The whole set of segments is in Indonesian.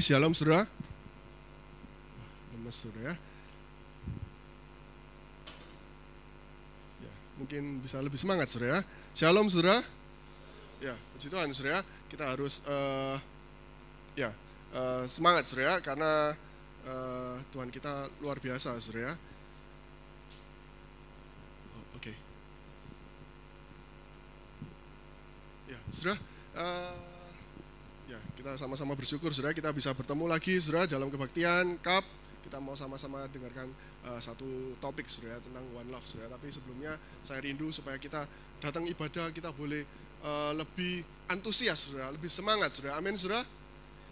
shalom saudara. Lemes saudara ya. ya. Mungkin bisa lebih semangat saudara ya. Shalom saudara. Ya, puji Tuhan saudara. Kita harus uh, ya uh, semangat saudara karena uh, Tuhan kita luar biasa saudara. Oh, Oke. Okay. Ya, saudara. Uh, Ya, kita sama-sama bersyukur Saudara kita bisa bertemu lagi Saudara dalam kebaktian Cup. Kita mau sama-sama dengarkan uh, satu topik Saudara tentang One Love Saudara. Tapi sebelumnya saya rindu supaya kita datang ibadah kita boleh uh, lebih antusias Saudara, lebih semangat Saudara. Amin Saudara.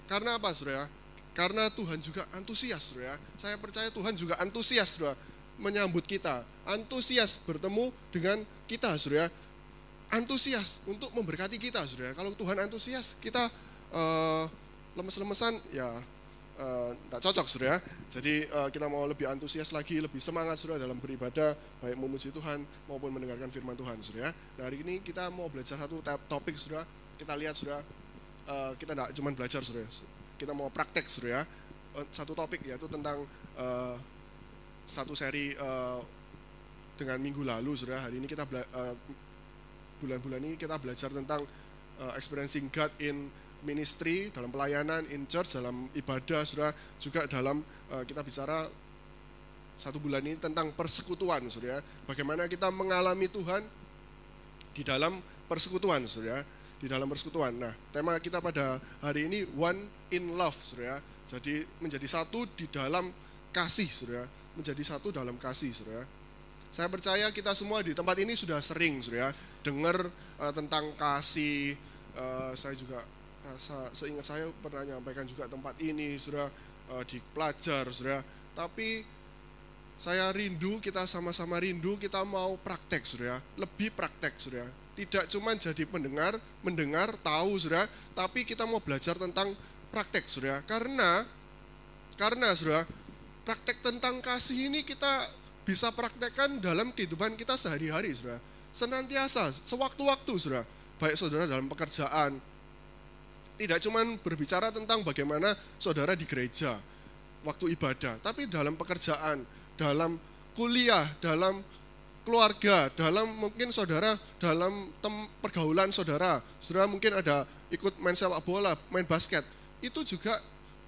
Karena apa Saudara? Karena Tuhan juga antusias Saudara. Saya percaya Tuhan juga antusias Saudara menyambut kita. Antusias bertemu dengan kita Saudara antusias untuk memberkati kita, saudara. Kalau Tuhan antusias, kita uh, lemes-lemesan ya tidak uh, cocok sudah ya. Jadi uh, kita mau lebih antusias lagi, lebih semangat sudah dalam beribadah, baik memuji Tuhan maupun mendengarkan firman Tuhan sudah ya. Nah, hari ini kita mau belajar satu topik sudah. Kita lihat sudah uh, kita tidak cuma belajar sudah, kita mau praktek sudah ya. Satu topik yaitu tentang uh, satu seri uh, dengan minggu lalu sudah. Hari ini kita bulan-bulan uh, ini kita belajar tentang uh, experiencing God in ministry, dalam pelayanan, in church, dalam ibadah, saudara, juga dalam uh, kita bicara satu bulan ini tentang persekutuan, saudara. Bagaimana kita mengalami Tuhan di dalam persekutuan, saudara. Di dalam persekutuan. Nah, tema kita pada hari ini one in love, saudara. Jadi menjadi satu di dalam kasih, saudara. Menjadi satu dalam kasih, saudara. Saya percaya kita semua di tempat ini sudah sering, saudara, dengar uh, tentang kasih. Uh, saya juga rasa seingat saya pernah nyampaikan juga tempat ini sudah uh, di pelajar sudah tapi saya rindu kita sama-sama rindu kita mau praktek sudah lebih praktek sudah tidak cuma jadi pendengar mendengar tahu sudah tapi kita mau belajar tentang praktek sudah karena karena sudah praktek tentang kasih ini kita bisa praktekkan dalam kehidupan kita sehari-hari sudah senantiasa sewaktu-waktu sudah baik saudara dalam pekerjaan tidak cuma berbicara tentang bagaimana saudara di gereja waktu ibadah, tapi dalam pekerjaan, dalam kuliah, dalam keluarga, dalam mungkin saudara dalam tem, pergaulan saudara, saudara mungkin ada ikut main sepak bola, main basket, itu juga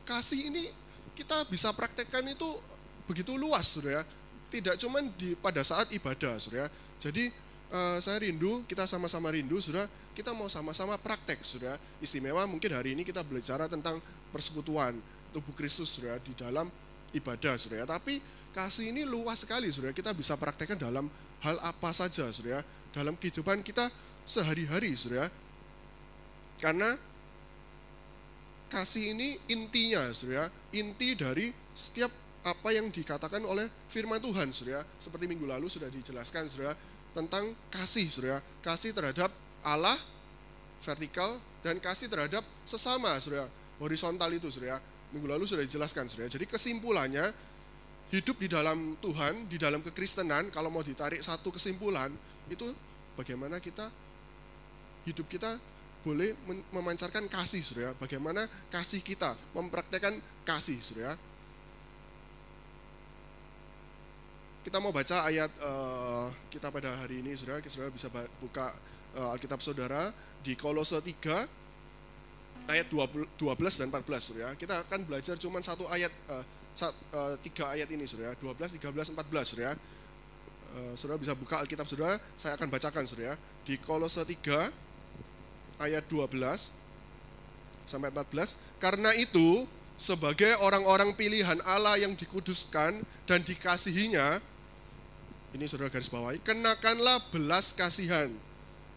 kasih ini kita bisa praktekkan itu begitu luas, saudara. Tidak cuma di pada saat ibadah, saudara. Jadi uh, saya rindu, kita sama-sama rindu, sudah kita mau sama-sama praktek, sudah istimewa. Mungkin hari ini kita belajar tentang persekutuan tubuh Kristus, sudah di dalam ibadah, sudah. Tapi kasih ini luas sekali, sudah. Kita bisa praktekkan dalam hal apa saja, sudah. Dalam kehidupan kita sehari-hari, sudah. Karena kasih ini intinya, sudah. Inti dari setiap apa yang dikatakan oleh firman Tuhan, sudah. Seperti minggu lalu sudah dijelaskan, sudah tentang kasih, saudara. Kasih terhadap Allah, vertikal, dan kasih terhadap sesama, saudara. Horizontal itu, saudara. Minggu lalu sudah dijelaskan, saudara. Jadi kesimpulannya, hidup di dalam Tuhan, di dalam kekristenan, kalau mau ditarik satu kesimpulan, itu bagaimana kita, hidup kita boleh memancarkan kasih, saudara. Bagaimana kasih kita, mempraktekkan kasih, saudara kita mau baca ayat uh, kita pada hari ini, saudara. Saudara bisa buka uh, Alkitab saudara di Kolose 3 ayat 20, 12 dan 14, saudara. Kita akan belajar cuma satu ayat, uh, sat, uh, tiga ayat ini, saudara. 12, 13, 14, saudara. Uh, saudara bisa buka Alkitab saudara, saya akan bacakan, saudara. Di Kolose 3 ayat 12 sampai 14. Karena itu, sebagai orang-orang pilihan Allah yang dikuduskan dan dikasihinya, ini saudara garis bawahi, kenakanlah belas kasihan,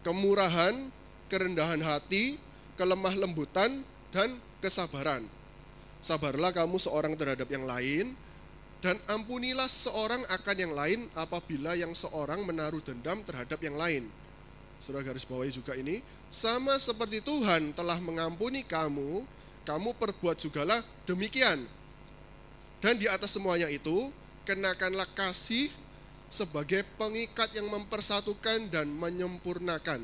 kemurahan, kerendahan hati, kelemah lembutan, dan kesabaran. Sabarlah kamu seorang terhadap yang lain, dan ampunilah seorang akan yang lain apabila yang seorang menaruh dendam terhadap yang lain. Saudara garis bawahi juga ini, sama seperti Tuhan telah mengampuni kamu, kamu perbuat jugalah demikian. Dan di atas semuanya itu, kenakanlah kasih sebagai pengikat yang mempersatukan dan menyempurnakan.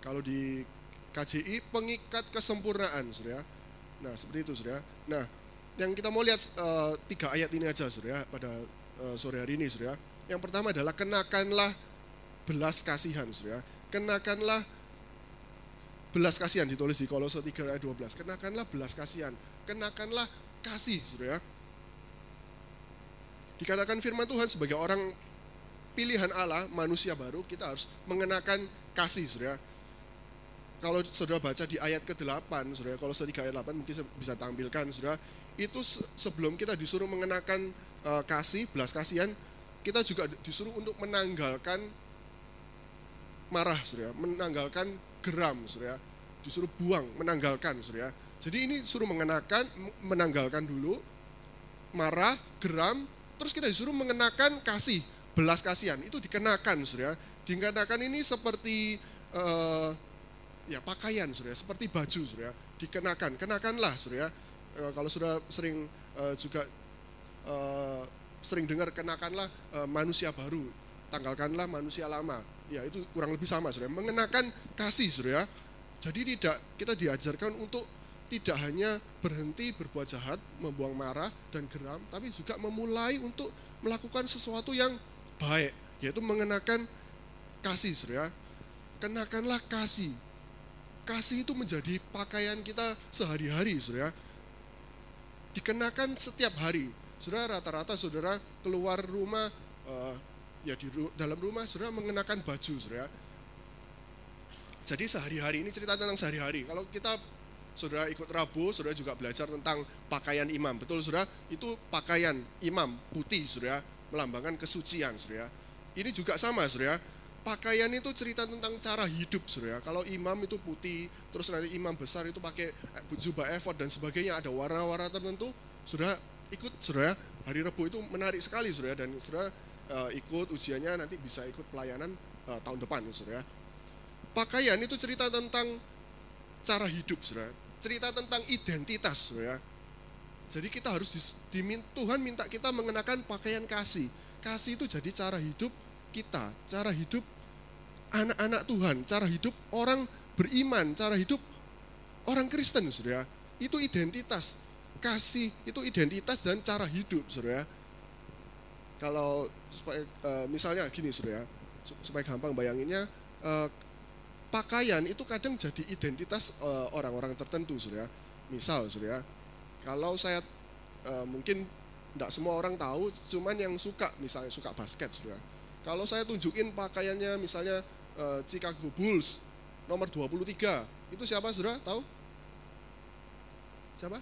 Kalau di KJI, pengikat kesempurnaan, sudah. Nah, seperti itu, Saudara. Nah, yang kita mau lihat uh, tiga ayat ini aja, Saudara, pada uh, sore hari ini, Saudara. Yang pertama adalah kenakanlah belas kasihan, Saudara. Kenakanlah belas kasihan ditulis di Kolose 3 ayat 12. Kenakanlah belas kasihan, kenakanlah kasih, Saudara. Dikatakan firman Tuhan sebagai orang pilihan Allah, manusia baru, kita harus mengenakan kasih, Saudara. Kalau saudara baca di ayat ke-8, saudara, kalau sedikit ayat 8 mungkin bisa tampilkan, saudara, itu sebelum kita disuruh mengenakan uh, kasih, belas kasihan, kita juga disuruh untuk menanggalkan marah, saudara, menanggalkan geram, saudara, disuruh buang, menanggalkan, saudara. Jadi ini suruh mengenakan, menanggalkan dulu, marah, geram, terus kita disuruh mengenakan kasih, belas kasihan, itu dikenakan, saudara. Dikenakan ini seperti uh, ya pakaian surya seperti baju surya dikenakan kenakanlah surya e, kalau sudah sering e, juga e, sering dengar kenakanlah e, manusia baru tanggalkanlah manusia lama ya itu kurang lebih sama surya mengenakan kasih surya jadi tidak kita diajarkan untuk tidak hanya berhenti berbuat jahat, membuang marah dan geram, tapi juga memulai untuk melakukan sesuatu yang baik, yaitu mengenakan kasih, surya. Kenakanlah kasih, kasih itu menjadi pakaian kita sehari-hari, saudara. Dikenakan setiap hari. Saudara rata-rata saudara keluar rumah, uh, ya di dalam rumah saudara mengenakan baju, saudara. Jadi sehari-hari ini cerita tentang sehari-hari. Kalau kita saudara ikut Rabu, saudara juga belajar tentang pakaian imam. Betul saudara? Itu pakaian imam putih, saudara, melambangkan kesucian, saudara. Ini juga sama, saudara pakaian itu cerita tentang cara hidup surya. Kalau imam itu putih, terus nanti imam besar itu pakai eh, jubah efod dan sebagainya ada warna-warna tertentu, sudah ikut surya. Hari Rebu itu menarik sekali surya dan surya uh, ikut ujiannya nanti bisa ikut pelayanan uh, tahun depan surya. Pakaian itu cerita tentang cara hidup surya. Cerita tentang identitas surya. Jadi kita harus dimin, Tuhan minta kita mengenakan pakaian kasih. Kasih itu jadi cara hidup kita, cara hidup anak-anak Tuhan, cara hidup orang beriman, cara hidup orang Kristen, Saudara. Itu identitas. Kasih itu identitas dan cara hidup, Saudara. Kalau supaya uh, misalnya gini, Saudara, supaya gampang bayanginnya uh, pakaian itu kadang jadi identitas eh, orang-orang tertentu, Saudara. Misal, Saudara, kalau saya uh, mungkin tidak semua orang tahu, cuman yang suka, misalnya suka basket, Saudara kalau saya tunjukin pakaiannya misalnya uh, Chicago Bulls nomor 23, itu siapa Saudara? Tahu? Siapa?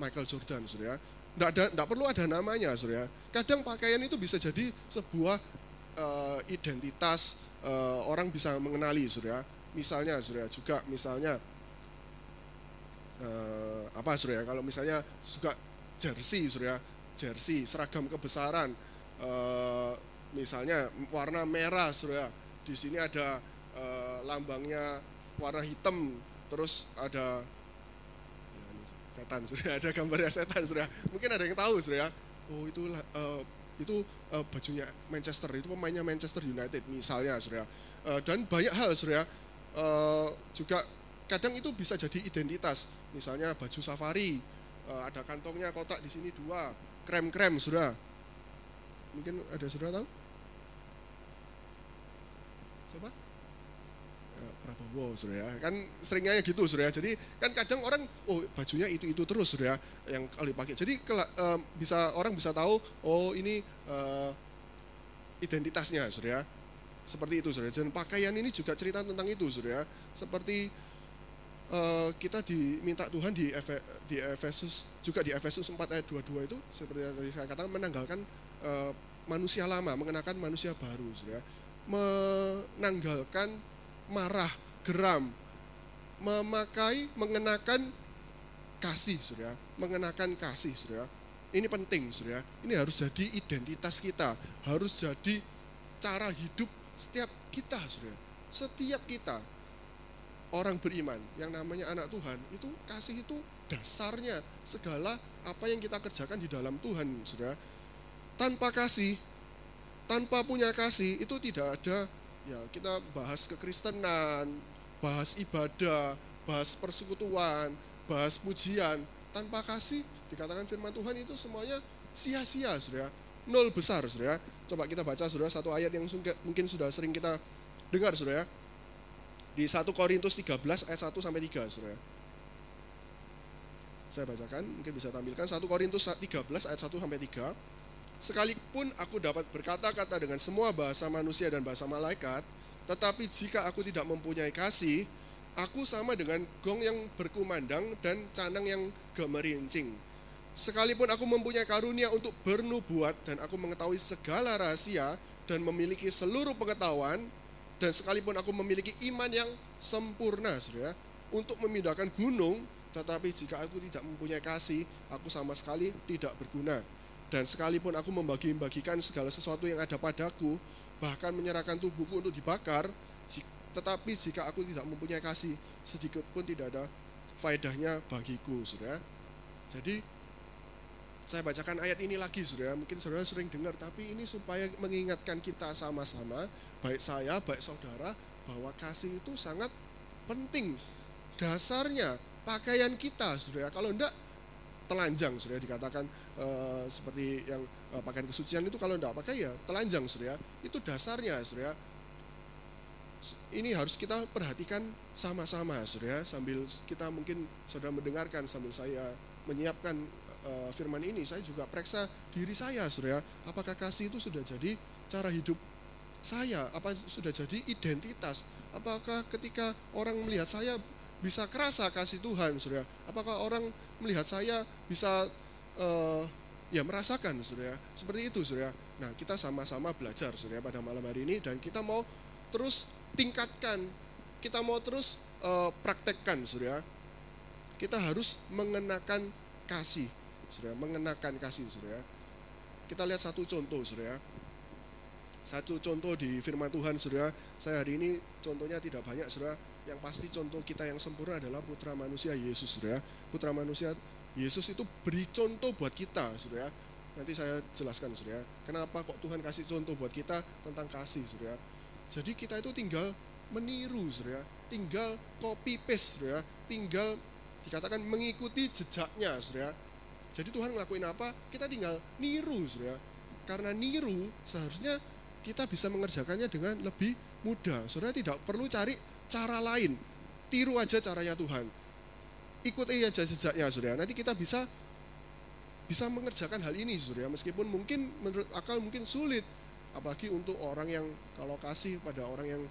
Michael Jordan, Saudara. Tidak ada, perlu ada namanya, Saudara. Kadang pakaian itu bisa jadi sebuah uh, identitas uh, orang bisa mengenali, Saudara. Misalnya, Saudara, juga misalnya uh, apa, Saudara? Kalau misalnya suka jersey, Saudara, jersey, seragam kebesaran, uh, misalnya warna merah surya di sini ada e, lambangnya warna hitam terus ada setan surya ada gambarnya setan surya mungkin ada yang tahu surya oh itu e, itu e, bajunya Manchester itu pemainnya Manchester United misalnya surya e, dan banyak hal surya e, juga kadang itu bisa jadi identitas. Misalnya baju safari e, ada kantongnya kotak di sini dua krem-krem surya mungkin ada saudara tahu? Siapa? Prabowo, surya. Kan seringnya gitu, surya. Jadi kan kadang orang, oh bajunya itu itu terus, surya, yang kali pakai. Jadi uh, bisa orang bisa tahu, oh ini uh, identitasnya, surya. Seperti itu, surya. Dan pakaian ini juga cerita tentang itu, surya. Seperti uh, kita diminta Tuhan di, Efe, di Efesus juga di Efesus 4 ayat 22 itu seperti yang tadi saya katakan menanggalkan uh, manusia lama, mengenakan manusia baru, surya menanggalkan marah, geram, memakai, mengenakan kasih, surya, mengenakan kasih, surya. Ini penting, surya. Ini harus jadi identitas kita, harus jadi cara hidup setiap kita, surya. Setiap kita orang beriman yang namanya anak Tuhan itu kasih itu dasarnya segala apa yang kita kerjakan di dalam Tuhan, surya. Tanpa kasih tanpa punya kasih itu tidak ada ya kita bahas kekristenan, bahas ibadah, bahas persekutuan, bahas pujian. Tanpa kasih dikatakan firman Tuhan itu semuanya sia-sia saudara. Nol besar saudara. Coba kita baca saudara satu ayat yang mungkin sudah sering kita dengar saudara. Di 1 Korintus 13 ayat 1 sampai 3 saudara. Saya bacakan mungkin bisa tampilkan. 1 Korintus 13 ayat 1 sampai 3 sekalipun aku dapat berkata-kata dengan semua bahasa manusia dan bahasa malaikat tetapi jika aku tidak mempunyai kasih Aku sama dengan gong yang berkumandang dan canang yang gemerincing. Sekalipun aku mempunyai karunia untuk bernubuat dan aku mengetahui segala rahasia dan memiliki seluruh pengetahuan dan sekalipun aku memiliki iman yang sempurna, saudara, untuk memindahkan gunung, tetapi jika aku tidak mempunyai kasih, aku sama sekali tidak berguna. Dan sekalipun aku membagi-bagikan segala sesuatu yang ada padaku, bahkan menyerahkan tubuhku untuk dibakar, tetapi jika aku tidak mempunyai kasih, sedikit pun tidak ada faedahnya bagiku, saudara. Jadi, saya bacakan ayat ini lagi, saudara. Mungkin saudara sering dengar, tapi ini supaya mengingatkan kita sama-sama, baik saya, baik saudara, bahwa kasih itu sangat penting. Dasarnya, pakaian kita, saudara. Kalau enggak, telanjang, saudara. Dikatakan uh, seperti yang uh, pakaian kesucian itu kalau enggak pakai ya telanjang, saudara. Itu dasarnya, saudara ini harus kita perhatikan sama-sama, saudara. Sambil kita mungkin saudara mendengarkan, sambil saya menyiapkan uh, firman ini, saya juga periksa diri saya, saudara. Apakah kasih itu sudah jadi cara hidup saya? Apa sudah jadi identitas? Apakah ketika orang melihat saya bisa kerasa kasih Tuhan, saudara? Apakah orang melihat saya bisa uh, ya merasakan, saudara? Seperti itu, saudara. Nah, kita sama-sama belajar, saudara, pada malam hari ini, dan kita mau terus tingkatkan, kita mau terus uh, praktekkan, saudara. Kita harus mengenakan kasih, saudara, mengenakan kasih, saudara. Kita lihat satu contoh, saudara. Satu contoh di firman Tuhan, saudara. Saya hari ini contohnya tidak banyak, saudara. Yang pasti contoh kita yang sempurna adalah putra manusia Yesus, saudara. Putra manusia Yesus itu beri contoh buat kita, saudara. Nanti saya jelaskan, saudara. Kenapa kok Tuhan kasih contoh buat kita tentang kasih, saudara jadi kita itu tinggal meniru, saudara. Tinggal copy paste, saudara. Tinggal dikatakan mengikuti jejaknya, saudara. Jadi Tuhan ngelakuin apa? Kita tinggal niru, saudara. Karena niru seharusnya kita bisa mengerjakannya dengan lebih mudah. Saudara tidak perlu cari cara lain. Tiru aja caranya Tuhan. Ikuti aja jejaknya, saudara. Nanti kita bisa bisa mengerjakan hal ini, saudara. Meskipun mungkin menurut akal mungkin sulit, apalagi untuk orang yang kalau kasih pada orang yang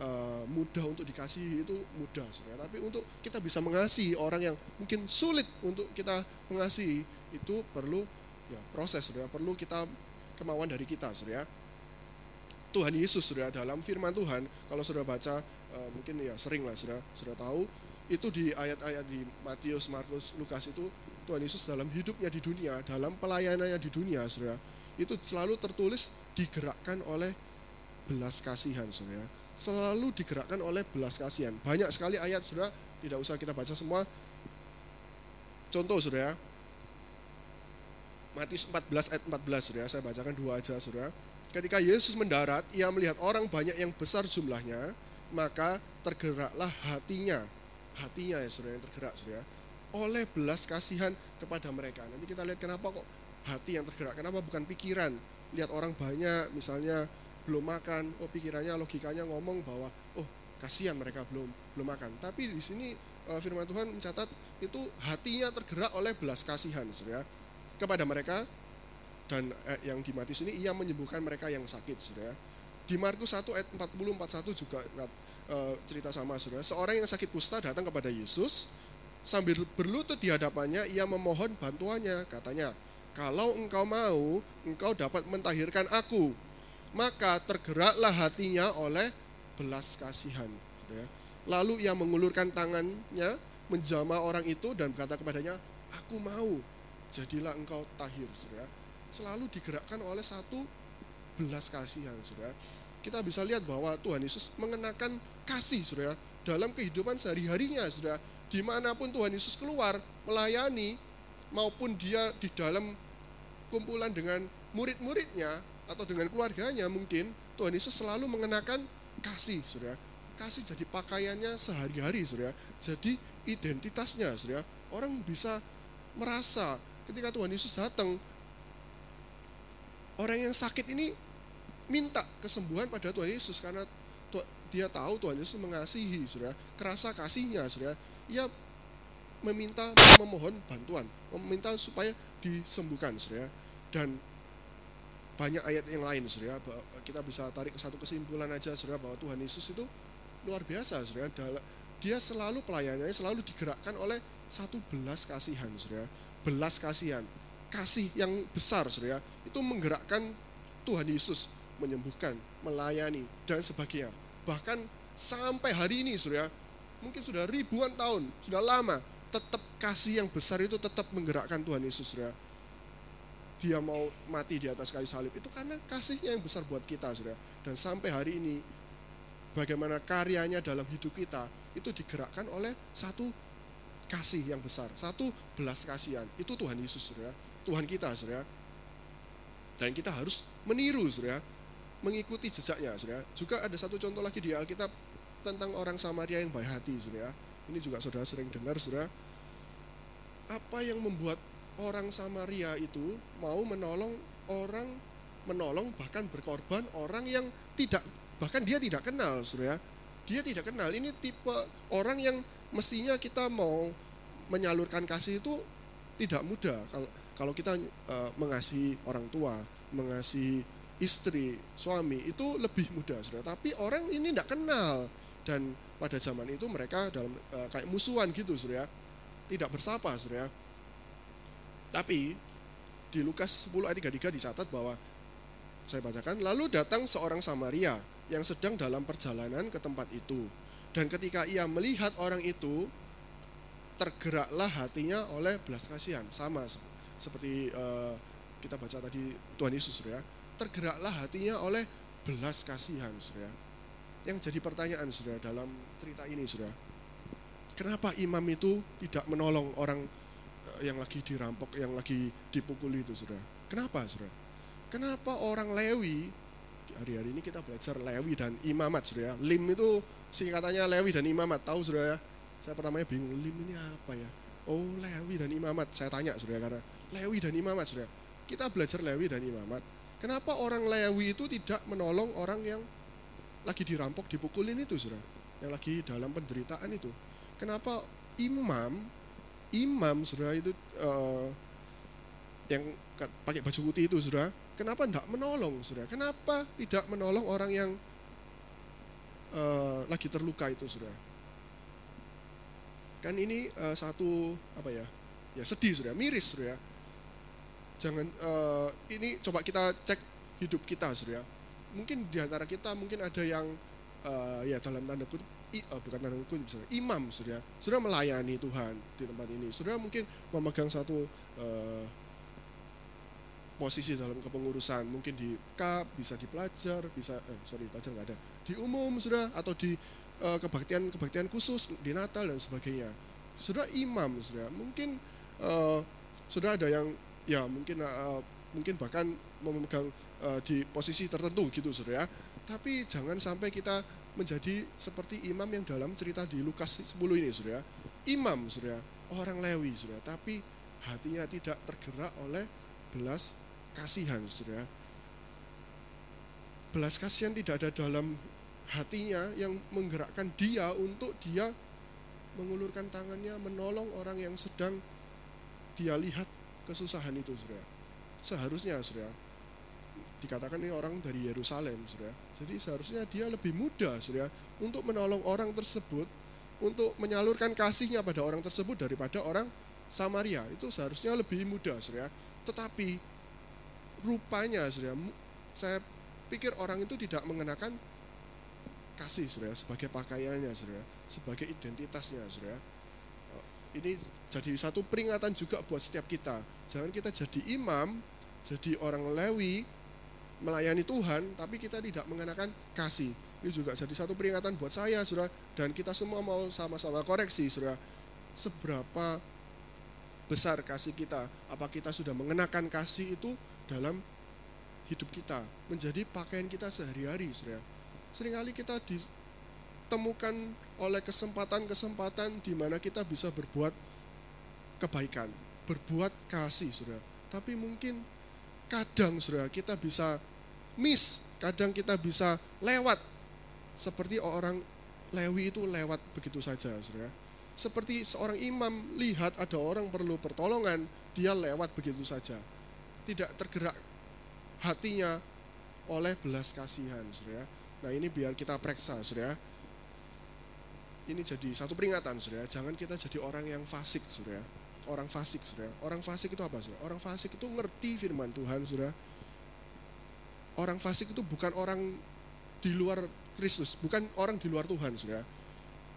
uh, mudah untuk dikasih itu mudah saudara tapi untuk kita bisa mengasihi orang yang mungkin sulit untuk kita mengasihi itu perlu ya proses saudara perlu kita kemauan dari kita saudara Tuhan Yesus saudara dalam firman Tuhan kalau sudah baca uh, mungkin ya sering lah saudara sudah tahu. Itu di ayat-ayat di Matius Markus Lukas itu Tuhan Yesus dalam hidupnya di dunia dalam pelayanannya di dunia saudara itu selalu tertulis digerakkan oleh belas kasihan saudara selalu digerakkan oleh belas kasihan. Banyak sekali ayat saudara tidak usah kita baca semua. Contoh saudara Matius 14 ayat 14 saudara saya bacakan dua aja saudara ketika Yesus mendarat ia melihat orang banyak yang besar jumlahnya maka tergeraklah hatinya hatinya ya saudara yang tergerak saudara oleh belas kasihan kepada mereka nanti kita lihat kenapa kok hati yang tergerak. Kenapa bukan pikiran? Lihat orang banyak misalnya belum makan, oh pikirannya logikanya ngomong bahwa oh kasihan mereka belum belum makan. Tapi di sini uh, firman Tuhan mencatat itu hatinya tergerak oleh belas kasihan, Saudara, kepada mereka dan eh, yang di Matius ini ia menyembuhkan mereka yang sakit, Saudara. Di Markus 1 ayat 40 41 juga uh, cerita sama Saudara. Seorang yang sakit kusta datang kepada Yesus sambil berlutut di hadapannya ia memohon bantuannya, katanya, kalau engkau mau, engkau dapat mentahirkan aku. Maka tergeraklah hatinya oleh belas kasihan. Lalu ia mengulurkan tangannya, menjama orang itu dan berkata kepadanya, aku mau, jadilah engkau tahir. Selalu digerakkan oleh satu belas kasihan. Saudara. Kita bisa lihat bahwa Tuhan Yesus mengenakan kasih saudara, dalam kehidupan sehari-harinya. Saudara. Di mana pun Tuhan Yesus keluar melayani, maupun dia di dalam kumpulan dengan murid-muridnya atau dengan keluarganya mungkin Tuhan Yesus selalu mengenakan kasih, Saudara. Kasih jadi pakaiannya sehari-hari, Saudara. Jadi identitasnya, saudara. Orang bisa merasa ketika Tuhan Yesus datang, orang yang sakit ini minta kesembuhan pada Tuhan Yesus karena dia tahu Tuhan Yesus mengasihi, saudara. Kerasa kasihnya, saudara. Ia meminta memohon bantuan, meminta supaya disembuhkan, saudara. Dan banyak ayat yang lain, saudara. Kita bisa tarik satu kesimpulan aja, saudara, bahwa Tuhan Yesus itu luar biasa, saudara. Dia selalu pelayanannya selalu digerakkan oleh satu belas kasihan, saudara. Belas kasihan, kasih yang besar, saudara. Itu menggerakkan Tuhan Yesus menyembuhkan, melayani, dan sebagainya. Bahkan sampai hari ini, saudara, mungkin sudah ribuan tahun, sudah lama, tetap kasih yang besar itu tetap menggerakkan Tuhan Yesus, saudara. Dia mau mati di atas kayu salib. Itu karena kasihnya yang besar buat kita saudara. Dan sampai hari ini bagaimana karyanya dalam hidup kita itu digerakkan oleh satu kasih yang besar satu belas kasihan. Itu Tuhan Yesus saudara. Tuhan kita saudara. Dan kita harus meniru saudara mengikuti jejaknya saudara. Juga ada satu contoh lagi di Alkitab tentang orang Samaria yang baik hati saudara. Ini juga saudara sering dengar saudara. Apa yang membuat orang Samaria itu mau menolong orang menolong bahkan berkorban orang yang tidak bahkan dia tidak kenal Surya dia tidak kenal. Ini tipe orang yang mestinya kita mau menyalurkan kasih itu tidak mudah. Kalau kalau kita uh, mengasihi orang tua mengasihi istri suami itu lebih mudah Surya tapi orang ini tidak kenal dan pada zaman itu mereka dalam uh, kayak musuhan gitu Surya tidak bersapa Surya tapi di Lukas 10 ayat 33 dicatat bahwa saya bacakan, lalu datang seorang Samaria yang sedang dalam perjalanan ke tempat itu. Dan ketika ia melihat orang itu, tergeraklah hatinya oleh belas kasihan. Sama seperti uh, kita baca tadi Tuhan Yesus, ya. Tergeraklah hatinya oleh belas kasihan, ya. Yang jadi pertanyaan, saudara, dalam cerita ini, saudara. Kenapa imam itu tidak menolong orang yang lagi dirampok, yang lagi dipukuli itu, saudara. Kenapa, saudara? Kenapa orang Lewi, hari-hari ini kita belajar Lewi dan Imamat, saudara. Lim itu singkatannya Lewi dan Imamat, tahu saudara ya? Saya pertamanya bingung, Lim ini apa ya? Oh, Lewi dan Imamat. Saya tanya, saudara, karena Lewi dan Imamat, saudara. Kita belajar Lewi dan Imamat. Kenapa orang Lewi itu tidak menolong orang yang lagi dirampok, dipukulin itu, saudara? Yang lagi dalam penderitaan itu. Kenapa imam imam saudara itu uh, yang pakai baju putih itu saudara kenapa tidak menolong saudara kenapa tidak menolong orang yang uh, lagi terluka itu saudara kan ini uh, satu apa ya? Ya sedih saudara miris saudara jangan uh, ini coba kita cek hidup kita saudara mungkin di antara kita mungkin ada yang uh, ya dalam tanda kutip i, uh, bukan tanda kutip misalnya imam sudah sudah melayani Tuhan di tempat ini. Sudah mungkin memegang satu uh, posisi dalam kepengurusan. Mungkin di kap bisa di pelajar bisa eh, sorry pelajar nggak ada. Di umum sudah atau di uh, kebaktian kebaktian khusus di Natal dan sebagainya. Sudah imam sudah mungkin uh, sudah ada yang ya mungkin uh, mungkin bahkan memegang uh, di posisi tertentu gitu sudah ya tapi jangan sampai kita menjadi seperti imam yang dalam cerita di Lukas 10 ini, Saudara. Imam, Saudara, orang Lewi, Saudara, tapi hatinya tidak tergerak oleh belas kasihan, Saudara. Belas kasihan tidak ada dalam hatinya yang menggerakkan dia untuk dia mengulurkan tangannya menolong orang yang sedang dia lihat kesusahan itu, Saudara. Seharusnya, Saudara, dikatakan ini orang dari Yerusalem, Saudara. Jadi seharusnya dia lebih mudah, Saudara, untuk menolong orang tersebut, untuk menyalurkan kasihnya pada orang tersebut daripada orang Samaria. Itu seharusnya lebih mudah, Saudara. Tetapi rupanya, Saudara, saya pikir orang itu tidak mengenakan kasih, Saudara, sebagai pakaiannya, Saudara, sebagai identitasnya, Saudara. Ini jadi satu peringatan juga buat setiap kita. Jangan kita jadi imam, jadi orang Lewi, melayani Tuhan, tapi kita tidak mengenakan kasih. Ini juga jadi satu peringatan buat saya, saudara, dan kita semua mau sama-sama koreksi, saudara. Seberapa besar kasih kita? Apa kita sudah mengenakan kasih itu dalam hidup kita, menjadi pakaian kita sehari-hari, saudara. Seringkali kita di temukan oleh kesempatan-kesempatan di mana kita bisa berbuat kebaikan, berbuat kasih, saudara. Tapi mungkin kadang, saudara, kita bisa miss, kadang kita bisa lewat. Seperti orang Lewi itu lewat begitu saja, saudara. Seperti seorang imam lihat ada orang perlu pertolongan, dia lewat begitu saja. Tidak tergerak hatinya oleh belas kasihan, saudara. Nah ini biar kita periksa, saudara ini jadi satu peringatan saudara. Jangan kita jadi orang yang fasik saudara. Orang fasik saudara. Orang fasik itu apa saudara? Orang fasik itu ngerti firman Tuhan saudara. Orang fasik itu bukan orang di luar Kristus bukan orang di luar Tuhan saudara.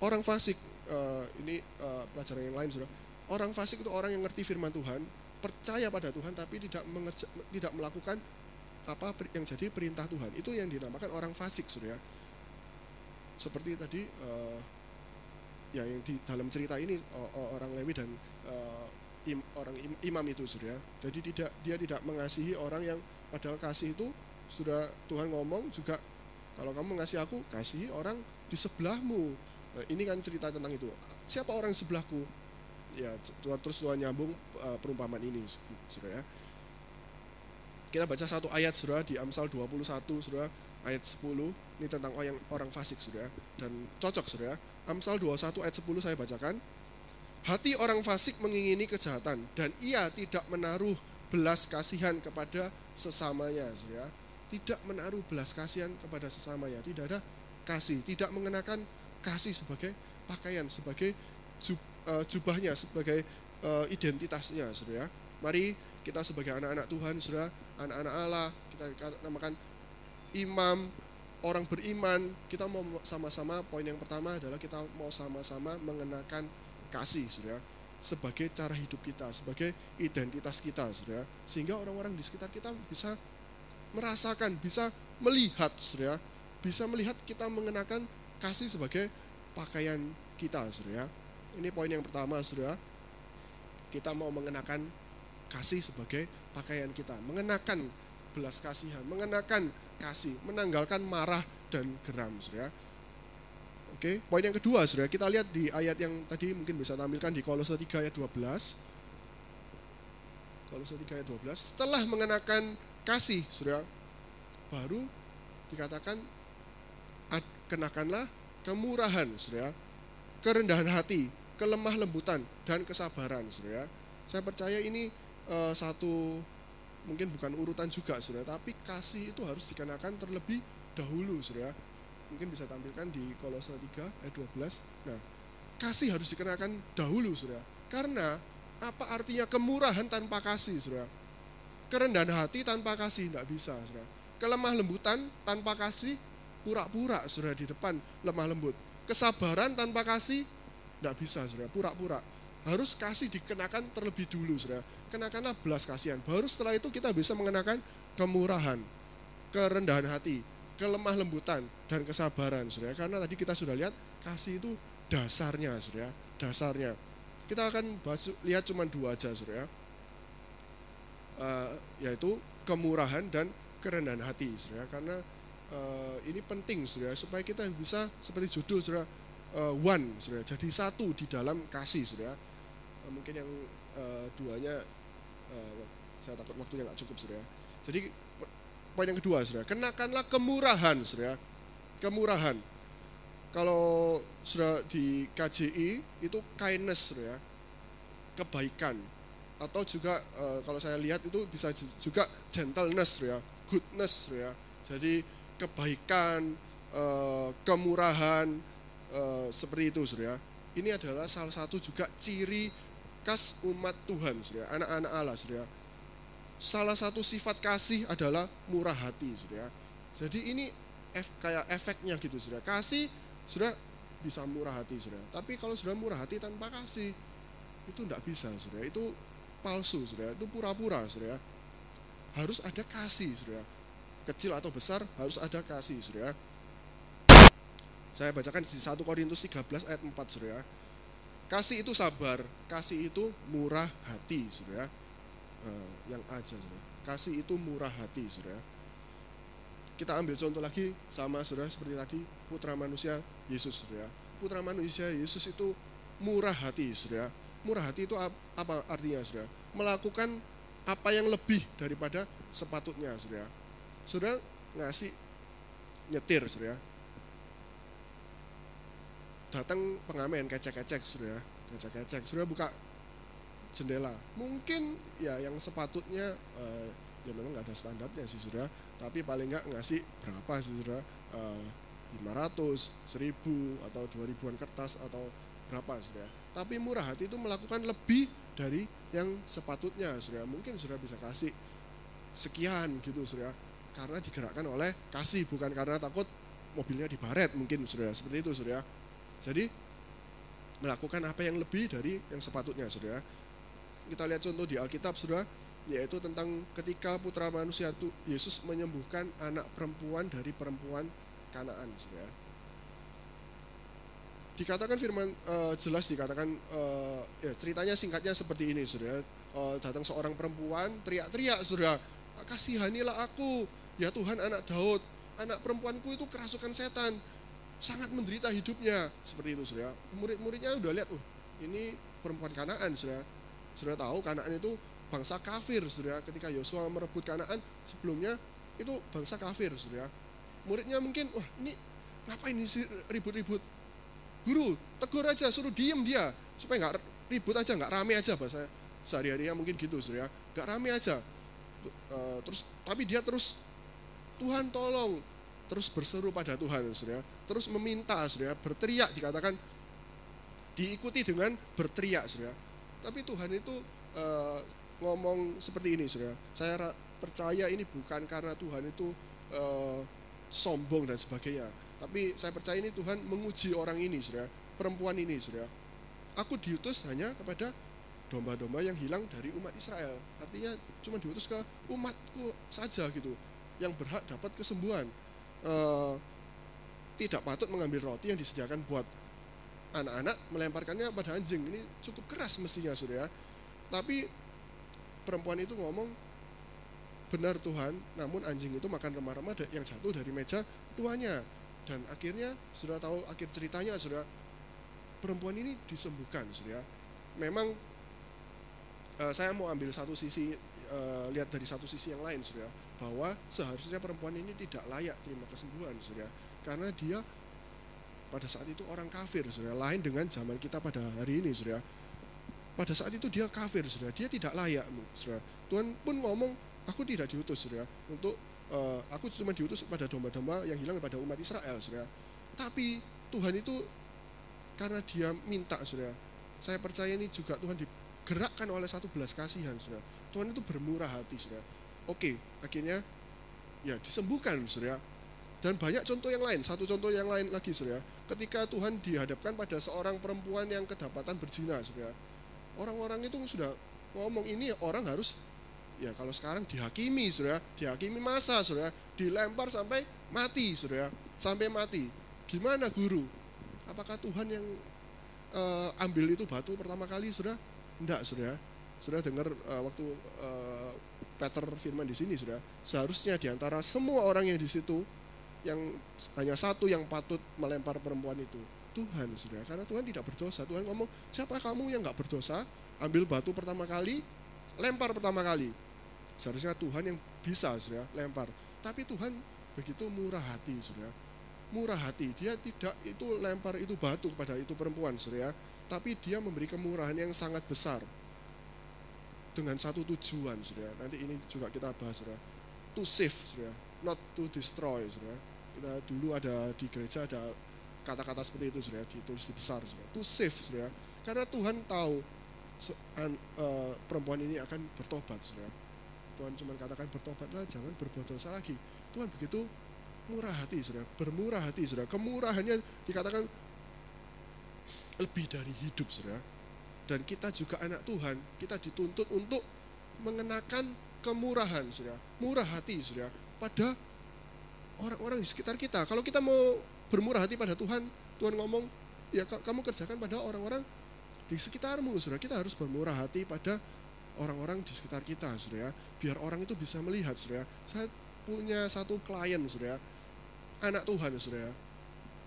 Orang fasik uh, ini uh, pelajaran yang lain saudara. Orang fasik itu orang yang ngerti firman Tuhan percaya pada Tuhan tapi tidak mengerja, tidak melakukan apa yang jadi perintah Tuhan. Itu yang dinamakan orang fasik saudara. Seperti tadi uh, ya yang di dalam cerita ini orang Lewi dan uh, im, orang im, imam itu sudah jadi tidak dia tidak mengasihi orang yang padahal kasih itu sudah Tuhan ngomong juga kalau kamu mengasihi aku kasihi orang di sebelahmu. Nah, ini kan cerita tentang itu. Siapa orang sebelahku? Ya Tuhan terus Tuhan nyambung uh, perumpamaan ini sudah ya kita baca satu ayat sudah di Amsal 21 sudah ayat 10 ini tentang orang orang fasik sudah dan cocok sudah Amsal 21 ayat 10 saya bacakan. Hati orang fasik mengingini kejahatan dan ia tidak menaruh belas kasihan kepada sesamanya, ya. Tidak menaruh belas kasihan kepada sesamanya, tidak ada kasih, tidak mengenakan kasih sebagai pakaian, sebagai eh, jubahnya, sebagai uh, identitasnya, Saudara. Mari kita sebagai anak-anak Tuhan, Saudara, anak-anak Allah, kita namakan imam, orang beriman kita mau sama-sama poin yang pertama adalah kita mau sama-sama mengenakan kasih sudah sebagai cara hidup kita sebagai identitas kita sudah sehingga orang-orang di sekitar kita bisa merasakan bisa melihat sudah bisa melihat kita mengenakan kasih sebagai pakaian kita sudah ini poin yang pertama sudah kita mau mengenakan kasih sebagai pakaian kita mengenakan belas kasihan mengenakan kasih, menanggalkan marah dan geram, saudara. Oke, poin yang kedua, saudara, kita lihat di ayat yang tadi mungkin bisa tampilkan di Kolose 3 ayat 12. Kolose 3 ayat 12, setelah mengenakan kasih, saudara, baru dikatakan kenakanlah kemurahan, saudara, kerendahan hati, kelemah lembutan dan kesabaran, saudara. Saya percaya ini uh, satu mungkin bukan urutan juga saudara tapi kasih itu harus dikenakan terlebih dahulu saudara mungkin bisa tampilkan di kolose 3 ayat 12 nah kasih harus dikenakan dahulu saudara karena apa artinya kemurahan tanpa kasih saudara kerendahan hati tanpa kasih tidak bisa saudara kelemah lembutan tanpa kasih pura-pura saudara di depan lemah lembut. Kesabaran tanpa kasih tidak bisa saudara pura-pura harus kasih dikenakan terlebih dulu saudara kenakanlah belas kasihan. Baru setelah itu kita bisa mengenakan kemurahan, kerendahan hati, kelemah lembutan, dan kesabaran, saudara. Karena tadi kita sudah lihat kasih itu dasarnya, saudara. Dasarnya. Kita akan bahas, lihat cuma dua aja, saudara. Uh, yaitu kemurahan dan kerendahan hati, saudara. Karena uh, ini penting, saudara, supaya kita bisa seperti judul, saudara, uh, one, saudara. Jadi satu di dalam kasih, saudara. Uh, mungkin yang uh, duanya uh, saya takut waktunya nggak cukup saudara. Jadi poin yang kedua saudara, kenakanlah kemurahan saudara, kemurahan. Kalau sudah di KJI itu kindness saudara, kebaikan. Atau juga uh, kalau saya lihat itu bisa juga gentleness saudara, goodness saudara. Jadi kebaikan, uh, kemurahan uh, seperti itu saudara. Ini adalah salah satu juga ciri khas umat Tuhan, saudara, anak-anak Allah, saudara. Salah satu sifat kasih adalah murah hati, saudara. Jadi ini ef, kayak efeknya gitu, saudara. Kasih sudah bisa murah hati, saudara. Tapi kalau sudah murah hati tanpa kasih, itu tidak bisa, saudara. Itu palsu, saudara. Itu pura-pura, saudara. Harus ada kasih, saudara. Kecil atau besar harus ada kasih, saudara. Saya bacakan di 1 Korintus 13 ayat 4, saudara Kasih itu sabar, kasih itu murah hati, saudara. Uh, yang aja, saudara. Kasih itu murah hati, saudara. kita ambil contoh lagi sama saudara seperti tadi putra manusia Yesus saudara. Putra manusia Yesus itu murah hati saudara. Murah hati itu apa artinya saudara? Melakukan apa yang lebih daripada sepatutnya saudara. Saudara ngasih nyetir saudara. Datang pengamen kecek-kecek saudara. Kecek-kecek. Saudara buka jendela. Mungkin ya yang sepatutnya uh, ya memang nggak ada standarnya sih sudah tapi paling nggak ngasih berapa sih sudah uh, 500, 1000 atau 2000-an kertas atau berapa sudah tapi murah hati itu melakukan lebih dari yang sepatutnya sudah mungkin sudah bisa kasih sekian gitu sudah karena digerakkan oleh kasih bukan karena takut mobilnya dibaret mungkin sudah seperti itu sudah jadi melakukan apa yang lebih dari yang sepatutnya sudah kita lihat contoh di Alkitab sudah yaitu tentang ketika putra manusia itu Yesus menyembuhkan anak perempuan dari perempuan Kanaan ya. Dikatakan firman uh, jelas dikatakan uh, ya ceritanya singkatnya seperti ini Saudara. Uh, datang seorang perempuan teriak-teriak Saudara, "Kasihanilah aku, ya Tuhan anak Daud. Anak perempuanku itu kerasukan setan, sangat menderita hidupnya." Seperti itu Saudara. Murid-muridnya udah lihat, "Uh, ini perempuan Kanaan Saudara." Saudara tahu Kanaan itu bangsa kafir, saudara. Ketika Yosua merebut Kanaan, sebelumnya itu bangsa kafir, saudara. Muridnya mungkin, wah ini ngapain ini ribut-ribut? Guru, tegur aja, suruh diem dia, supaya nggak ribut aja, nggak rame aja bahasa sehari-harinya mungkin gitu, saudara. Nggak rame aja. Uh, terus, tapi dia terus Tuhan tolong, terus berseru pada Tuhan, saudara. Terus meminta, saudara, berteriak dikatakan diikuti dengan berteriak, saudara. Tapi Tuhan itu uh, ngomong seperti ini, saudara. Saya percaya ini bukan karena Tuhan itu uh, sombong dan sebagainya, tapi saya percaya ini Tuhan menguji orang ini, saudara, perempuan ini, saudara. Aku diutus hanya kepada domba-domba yang hilang dari umat Israel. Artinya cuma diutus ke umatku saja gitu, yang berhak dapat kesembuhan. Uh, tidak patut mengambil roti yang disediakan buat anak-anak melemparkannya pada anjing ini cukup keras mestinya saudara tapi perempuan itu ngomong benar Tuhan, namun anjing itu makan remah-remah yang jatuh dari meja tuanya. Dan akhirnya sudah tahu akhir ceritanya sudah perempuan ini disembuhkan sudah. Memang uh, saya mau ambil satu sisi uh, lihat dari satu sisi yang lain sudah bahwa seharusnya perempuan ini tidak layak terima kesembuhan sudah karena dia pada saat itu orang kafir sudah lain dengan zaman kita pada hari ini sudah pada saat itu dia kafir, saudara. Dia tidak layak, saudara. Tuhan pun ngomong, aku tidak diutus, saudara, untuk uh, aku cuma diutus pada domba-domba yang hilang pada umat Israel, saudara. Tapi Tuhan itu karena dia minta, saudara. Saya percaya ini juga Tuhan digerakkan oleh satu belas kasihan, saudara. Tuhan itu bermurah hati, saudara. Oke, akhirnya ya disembuhkan, saudara. Dan banyak contoh yang lain, satu contoh yang lain lagi, saudara. Ketika Tuhan dihadapkan pada seorang perempuan yang kedapatan berzina, saudara. Orang-orang itu sudah ngomong ini orang harus ya kalau sekarang dihakimi sudah dihakimi masa sudah dilempar sampai mati sudah sampai mati. Gimana guru? Apakah Tuhan yang uh, ambil itu batu pertama kali sudah enggak sudah sudah dengar uh, waktu uh, Peter firman di sini sudah. Seharusnya di antara semua orang yang di situ yang hanya satu yang patut melempar perempuan itu Tuhan sudah. Karena Tuhan tidak berdosa. Tuhan ngomong siapa kamu yang nggak berdosa? Ambil batu pertama kali lempar pertama kali. Seharusnya Tuhan yang bisa sudah lempar. Tapi Tuhan begitu murah hati sudah. Murah hati. Dia tidak itu lempar itu batu pada itu perempuan sudah tapi dia memberi kemurahan yang sangat besar dengan satu tujuan sudah nanti ini juga kita bahas sudah to save sudah not to destroy sudah kita dulu ada di gereja ada kata-kata seperti itu sudah ditulis di besar sudah to save sudah karena Tuhan tahu uh, perempuan ini akan bertobat sudah Tuhan cuma katakan bertobatlah jangan berbuat dosa lagi. Tuhan begitu murah hati sudah bermurah hati sudah kemurahannya dikatakan lebih dari hidup sudah dan kita juga anak Tuhan kita dituntut untuk mengenakan kemurahan sudah murah hati sudah pada orang-orang di sekitar kita kalau kita mau bermurah hati pada Tuhan, Tuhan ngomong, ya kamu kerjakan pada orang-orang di sekitarmu, saudara. Kita harus bermurah hati pada orang-orang di sekitar kita, saudara. Biar orang itu bisa melihat, saudara. Saya punya satu klien saudara anak Tuhan saudara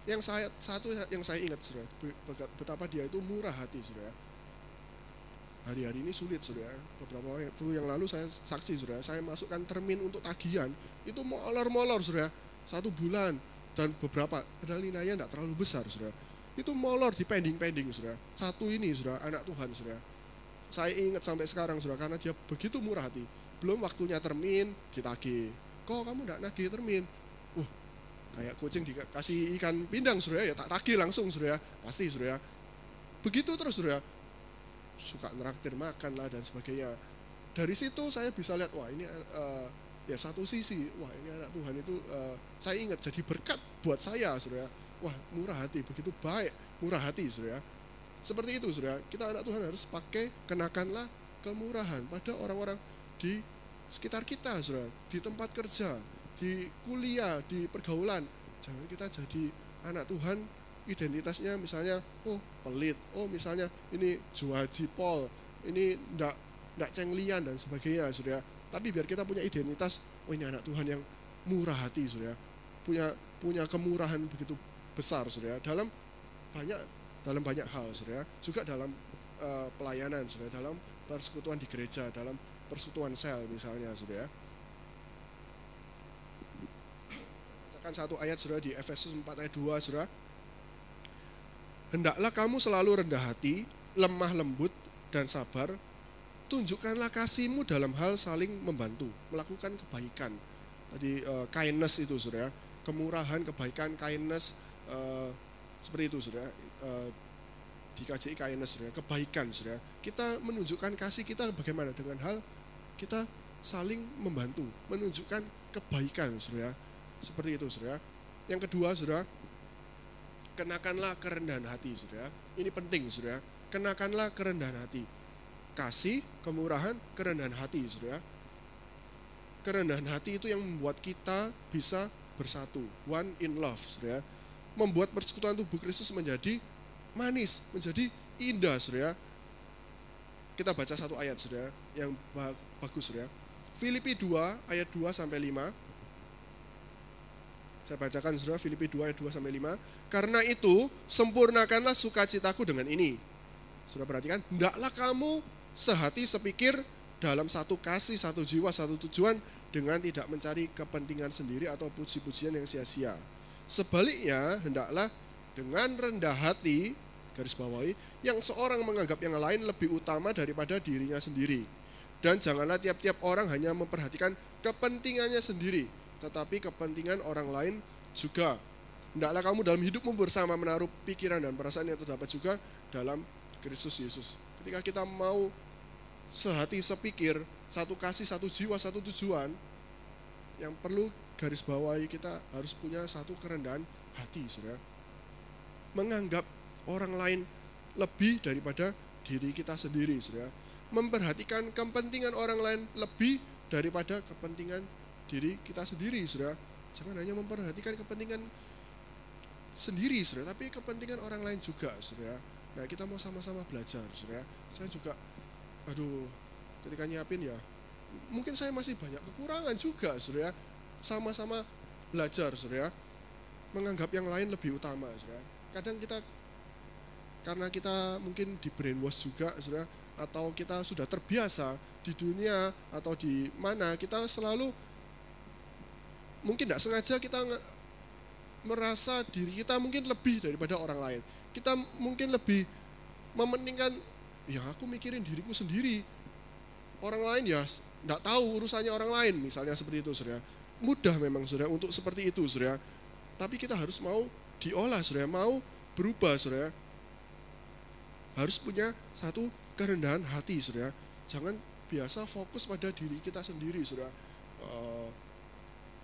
yang saya satu yang saya ingat saudara betapa dia itu murah hati saudara hari-hari ini sulit saudara. Beberapa waktu yang lalu saya saksi saudara saya masukkan termin untuk tagihan. Itu molor-molor saudara. Satu bulan dan beberapa padahal nilainya tidak terlalu besar saudara. Itu molor di pending-pending saudara. Satu ini saudara anak Tuhan saudara. Saya ingat sampai sekarang saudara karena dia begitu murah hati. Belum waktunya termin ditagih. Kok kamu tidak nagih termin? Uh kayak kucing dikasih ikan pindang saudara ya tak tagih langsung saudara. Pasti saudara. Begitu terus saudara suka neraktir makan lah dan sebagainya. Dari situ saya bisa lihat wah ini uh, ya satu sisi wah ini anak Tuhan itu uh, saya ingat jadi berkat buat saya saudara. Wah murah hati begitu baik murah hati saudara. Seperti itu saudara. Kita anak Tuhan harus pakai kenakanlah kemurahan pada orang-orang di sekitar kita saudara. Di tempat kerja di kuliah, di pergaulan. Jangan kita jadi anak Tuhan identitasnya misalnya oh pelit, oh misalnya ini juaji pol, ini ndak ndak cenglian dan sebagainya, Saudara. Tapi biar kita punya identitas, oh ini anak Tuhan yang murah hati, Saudara. Punya punya kemurahan begitu besar, Saudara. Dalam banyak dalam banyak hal, Saudara. Juga dalam uh, pelayanan, Saudara, dalam persekutuan di gereja, dalam persekutuan sel misalnya, Saudara bacakan satu ayat saudara di Efesus 4 ayat 2 saudara. Hendaklah kamu selalu rendah hati, lemah lembut dan sabar. Tunjukkanlah kasihmu dalam hal saling membantu, melakukan kebaikan. Tadi uh, kindness itu saudara, kemurahan, kebaikan, kindness uh, seperti itu saudara. Uh, di KJI kindness saudara, kebaikan saudara. Kita menunjukkan kasih kita bagaimana dengan hal kita saling membantu, menunjukkan kebaikan saudara seperti itu, saudara. Yang kedua, saudara, kenakanlah kerendahan hati, saudara. Ini penting, saudara. Kenakanlah kerendahan hati. Kasih, kemurahan, kerendahan hati, saudara. Kerendahan hati itu yang membuat kita bisa bersatu, one in love, saudara. Membuat persekutuan tubuh Kristus menjadi manis, menjadi indah, saudara. Kita baca satu ayat, saudara, yang bagus, saudara. Filipi 2 ayat 2 sampai 5 saya bacakan saudara Filipi 2 ayat 2 sampai 5. Karena itu sempurnakanlah sukacitaku dengan ini. Sudah perhatikan, hendaklah kamu sehati sepikir dalam satu kasih, satu jiwa, satu tujuan dengan tidak mencari kepentingan sendiri atau puji-pujian yang sia-sia. Sebaliknya, hendaklah dengan rendah hati, garis bawahi, yang seorang menganggap yang lain lebih utama daripada dirinya sendiri. Dan janganlah tiap-tiap orang hanya memperhatikan kepentingannya sendiri, tetapi kepentingan orang lain juga. Hendaklah kamu dalam hidupmu bersama menaruh pikiran dan perasaan yang terdapat juga dalam Kristus Yesus. Ketika kita mau sehati sepikir, satu kasih, satu jiwa, satu tujuan, yang perlu garis bawahi kita harus punya satu kerendahan hati, saudara. Menganggap orang lain lebih daripada diri kita sendiri, saudara. Memperhatikan kepentingan orang lain lebih daripada kepentingan diri kita sendiri, saudara. Jangan hanya memperhatikan kepentingan sendiri, saudara, tapi kepentingan orang lain juga, saudara. Nah, kita mau sama-sama belajar, saudara. Saya juga, aduh, ketika nyiapin ya, mungkin saya masih banyak kekurangan juga, saudara. Sama-sama belajar, saudara. Menganggap yang lain lebih utama, saudara. Kadang kita karena kita mungkin di brainwash juga, saudara, atau kita sudah terbiasa di dunia atau di mana kita selalu mungkin tidak sengaja kita merasa diri kita mungkin lebih daripada orang lain. Kita mungkin lebih mementingkan, ya aku mikirin diriku sendiri. Orang lain ya tidak tahu urusannya orang lain, misalnya seperti itu, saudara. Mudah memang, saudara, untuk seperti itu, saudara. Tapi kita harus mau diolah, saudara, mau berubah, saudara. Harus punya satu kerendahan hati, saudara. Jangan biasa fokus pada diri kita sendiri, saudara. Uh,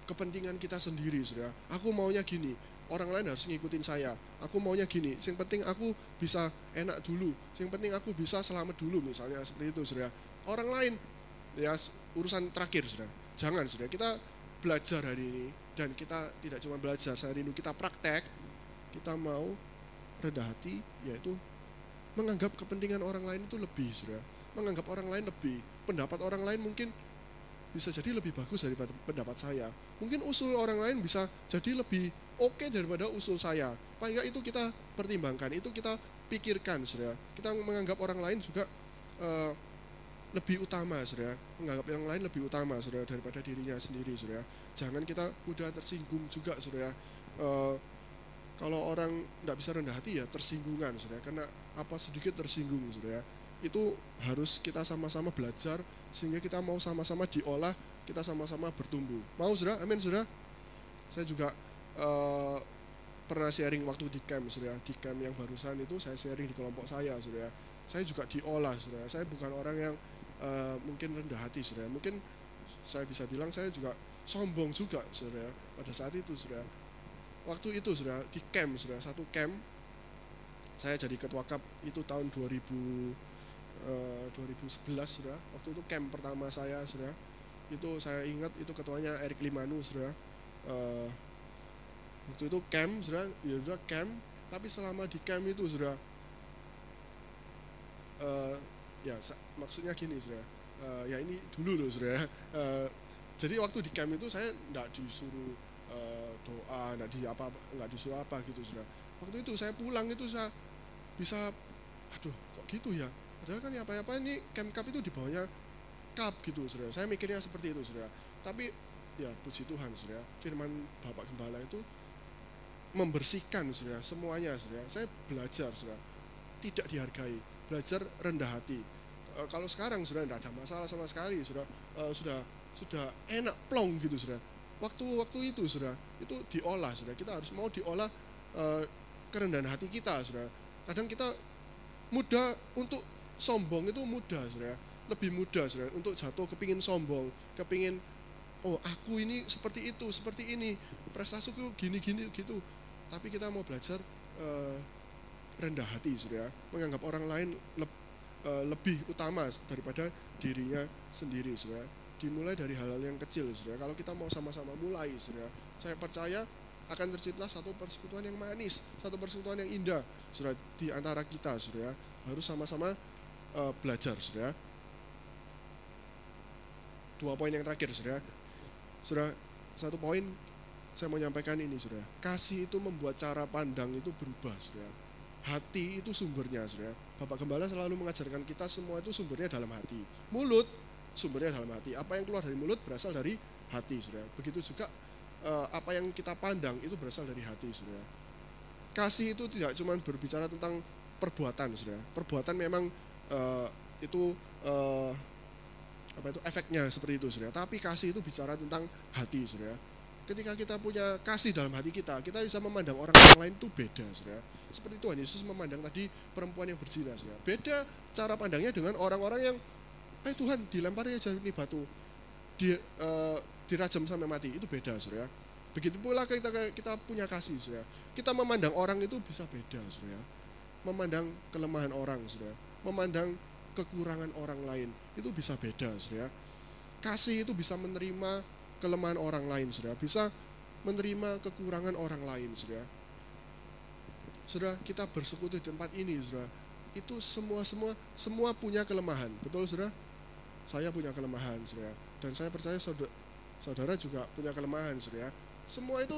kepentingan kita sendiri, saudara. Aku maunya gini, orang lain harus ngikutin saya. Aku maunya gini, yang penting aku bisa enak dulu, yang penting aku bisa selamat dulu, misalnya seperti itu, saudara. Orang lain, ya urusan terakhir, saudara. Jangan, saudara. Kita belajar hari ini, dan kita tidak cuma belajar, saya rindu kita praktek, kita mau rendah hati, yaitu menganggap kepentingan orang lain itu lebih, saudara. Menganggap orang lain lebih, pendapat orang lain mungkin bisa jadi lebih bagus daripada pendapat saya. Mungkin usul orang lain bisa jadi lebih oke okay daripada usul saya. Paling enggak itu kita pertimbangkan, itu kita pikirkan, saudara. Kita menganggap orang lain juga uh, lebih utama, saudara. Menganggap yang lain lebih utama, saudara, daripada dirinya sendiri, saudara. Jangan kita mudah tersinggung juga, saudara. Uh, kalau orang tidak bisa rendah hati ya tersinggungan, saudara. Karena apa sedikit tersinggung, saudara. Itu harus kita sama-sama belajar sehingga kita mau sama-sama diolah, kita sama-sama bertumbuh. Mau, saudara? Amin, saudara. Saya juga uh, pernah sharing waktu di camp, saudara. Di camp yang barusan itu saya sharing di kelompok saya, saudara. Saya juga diolah, saudara. Saya bukan orang yang uh, mungkin rendah hati, saudara. Mungkin saya bisa bilang saya juga sombong juga, saudara. Pada saat itu, saudara waktu itu sudah di camp sudah satu camp saya jadi ketua kap itu tahun 2000 uh, 2011 sudah. Waktu itu camp pertama saya sudah. Itu saya ingat itu ketuanya Erik Limanu sudah. Uh, waktu itu camp sudah. Ya sudah camp. Tapi selama di camp itu sudah uh, ya maksudnya gini sudah. Ya ini dulu loh sudah. Jadi waktu di camp itu saya tidak disuruh uh, doa nggak di apa nggak disuruh apa gitu sudah. Waktu itu saya pulang itu saya bisa aduh kok gitu ya padahal kan ya apa apa ini camp cup itu di bawahnya cup gitu sudah saya mikirnya seperti itu sudah tapi ya puji Tuhan sudah firman Bapak Gembala itu membersihkan sudah semuanya sudah saya belajar sudah tidak dihargai. Belajar rendah hati. E, kalau sekarang sudah tidak ada masalah sama sekali sudah e, sudah sudah enak plong gitu sudah waktu-waktu itu sudah itu diolah sudah kita harus mau diolah uh, kerendahan hati kita sudah kadang kita mudah untuk sombong itu mudah sudah lebih mudah sudah untuk jatuh kepingin sombong kepingin oh aku ini seperti itu seperti ini. Prestasiku gini gini gitu. Tapi kita mau belajar uh, rendah hati sudah menganggap orang lain le, uh, lebih utama daripada dirinya sendiri sudah dimulai dari hal-hal yang kecil saudara. Kalau kita mau sama-sama mulai saudara saya percaya akan tercipta satu persekutuan yang manis satu persekutuan yang indah saudara di antara kita saudara. Harus sama-sama uh, belajar saudara dua poin yang terakhir saudara saudara satu poin saya mau nyampaikan ini saudara kasih itu membuat cara pandang itu berubah saudara hati itu sumbernya saudara Bapak Gembala selalu mengajarkan kita semua itu sumbernya dalam hati mulut sumbernya dalam hati. Apa yang keluar dari mulut berasal dari hati, saudara. Begitu juga uh, apa yang kita pandang itu berasal dari hati, saudara. Kasih itu tidak cuma berbicara tentang perbuatan, saudara. Perbuatan memang uh, itu uh, apa itu efeknya seperti itu, saudara. Tapi kasih itu bicara tentang hati, saudara. Ketika kita punya kasih dalam hati kita, kita bisa memandang orang, lain itu beda, saudara. Seperti Tuhan Yesus memandang tadi perempuan yang berzina, saudara. Beda cara pandangnya dengan orang-orang yang eh Tuhan dilempar aja ini batu di uh, dirajam sampai mati itu beda surya begitu pula kita kita punya kasih surya kita memandang orang itu bisa beda surya memandang kelemahan orang surya memandang kekurangan orang lain itu bisa beda surya kasih itu bisa menerima kelemahan orang lain surya bisa menerima kekurangan orang lain surya sudah kita bersekutu di tempat ini sudah itu semua semua semua punya kelemahan betul sudah saya punya kelemahan, saudara. Dan saya percaya saudara, juga punya kelemahan, saudara. Semua itu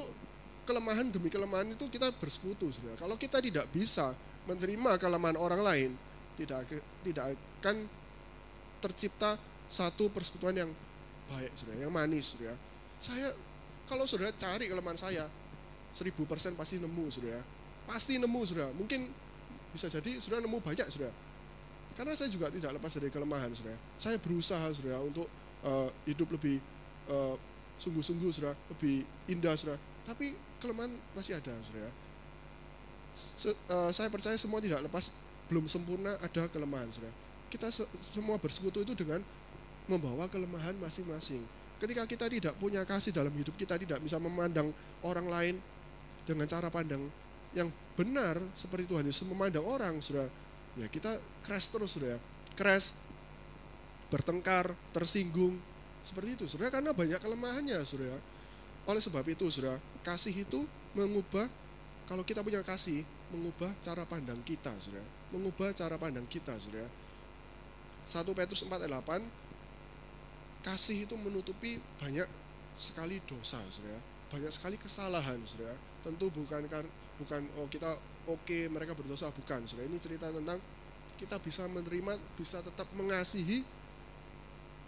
kelemahan demi kelemahan itu kita bersekutu, saudara. Kalau kita tidak bisa menerima kelemahan orang lain, tidak tidak akan tercipta satu persekutuan yang baik, saudara, yang manis, saudara. Saya kalau saudara cari kelemahan saya, seribu persen pasti nemu, saudara. Pasti nemu, saudara. Mungkin bisa jadi saudara nemu banyak, saudara karena saya juga tidak lepas dari kelemahan, saudara. Saya berusaha, saudara, untuk uh, hidup lebih uh, sungguh-sungguh, saudara, lebih indah, saudara. Tapi kelemahan masih ada, saudara. Se uh, saya percaya semua tidak lepas, belum sempurna ada kelemahan, saudara. Kita se semua bersekutu itu dengan membawa kelemahan masing-masing. Ketika kita tidak punya kasih dalam hidup kita, tidak bisa memandang orang lain dengan cara pandang yang benar seperti Tuhan Yesus memandang orang, saudara ya kita crash terus sudah crash bertengkar tersinggung seperti itu sudah karena banyak kelemahannya sudah oleh sebab itu sudah kasih itu mengubah kalau kita punya kasih mengubah cara pandang kita sudah mengubah cara pandang kita sudah 1 Petrus 4 ayat 8 kasih itu menutupi banyak sekali dosa, saudara. Banyak sekali kesalahan, saudara. Tentu bukan kan bukan oh kita oke okay, mereka berdosa bukan, saudara. Ini cerita tentang kita bisa menerima, bisa tetap mengasihi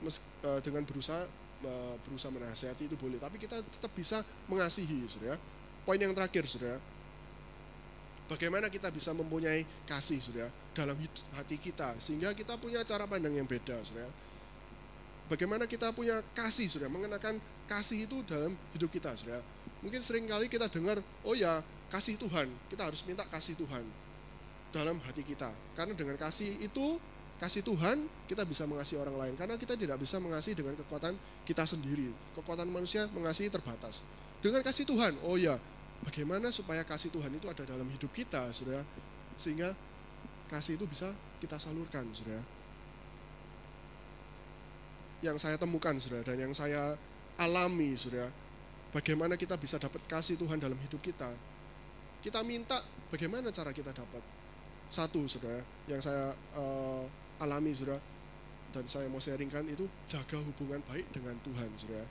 uh, dengan berusaha uh, berusaha menasihati itu boleh, tapi kita tetap bisa mengasihi, saudara. Poin yang terakhir, saudara. Bagaimana kita bisa mempunyai kasih, saudara, dalam hati kita, sehingga kita punya cara pandang yang beda, saudara. Bagaimana kita punya kasih sudah mengenakan kasih itu dalam hidup kita sudah mungkin sering kali kita dengar oh ya kasih Tuhan kita harus minta kasih Tuhan dalam hati kita. Karena dengan kasih itu kasih Tuhan kita bisa mengasihi orang lain. Karena kita tidak bisa mengasihi dengan kekuatan kita sendiri. Kekuatan manusia mengasihi terbatas. Dengan kasih Tuhan oh ya bagaimana supaya kasih Tuhan itu ada dalam hidup kita sudah sehingga kasih itu bisa kita salurkan sudah yang saya temukan saudara dan yang saya alami saudara bagaimana kita bisa dapat kasih Tuhan dalam hidup kita? Kita minta bagaimana cara kita dapat? Satu saudara yang saya uh, alami saudara dan saya mau sharingkan itu jaga hubungan baik dengan Tuhan saudara.